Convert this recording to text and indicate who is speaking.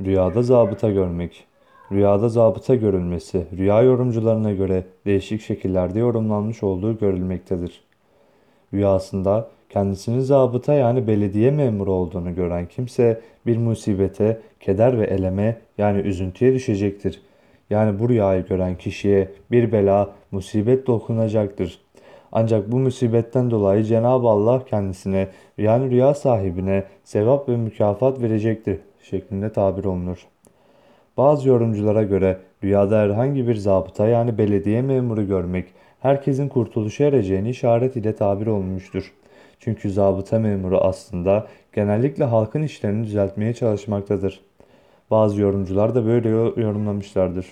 Speaker 1: Rüyada zabıta görmek. Rüyada zabıta görülmesi, rüya yorumcularına göre değişik şekillerde yorumlanmış olduğu görülmektedir. Rüyasında kendisinin zabıta yani belediye memuru olduğunu gören kimse bir musibete, keder ve eleme yani üzüntüye düşecektir. Yani bu rüyayı gören kişiye bir bela, musibet dokunacaktır. Ancak bu musibetten dolayı Cenab-ı Allah kendisine yani rüya sahibine sevap ve mükafat verecektir şeklinde tabir olunur. Bazı yorumculara göre rüyada herhangi bir zabıta yani belediye memuru görmek herkesin kurtuluşa ereceğini işaret ile tabir olmuştur. Çünkü zabıta memuru aslında genellikle halkın işlerini düzeltmeye çalışmaktadır. Bazı yorumcular da böyle yo- yorumlamışlardır.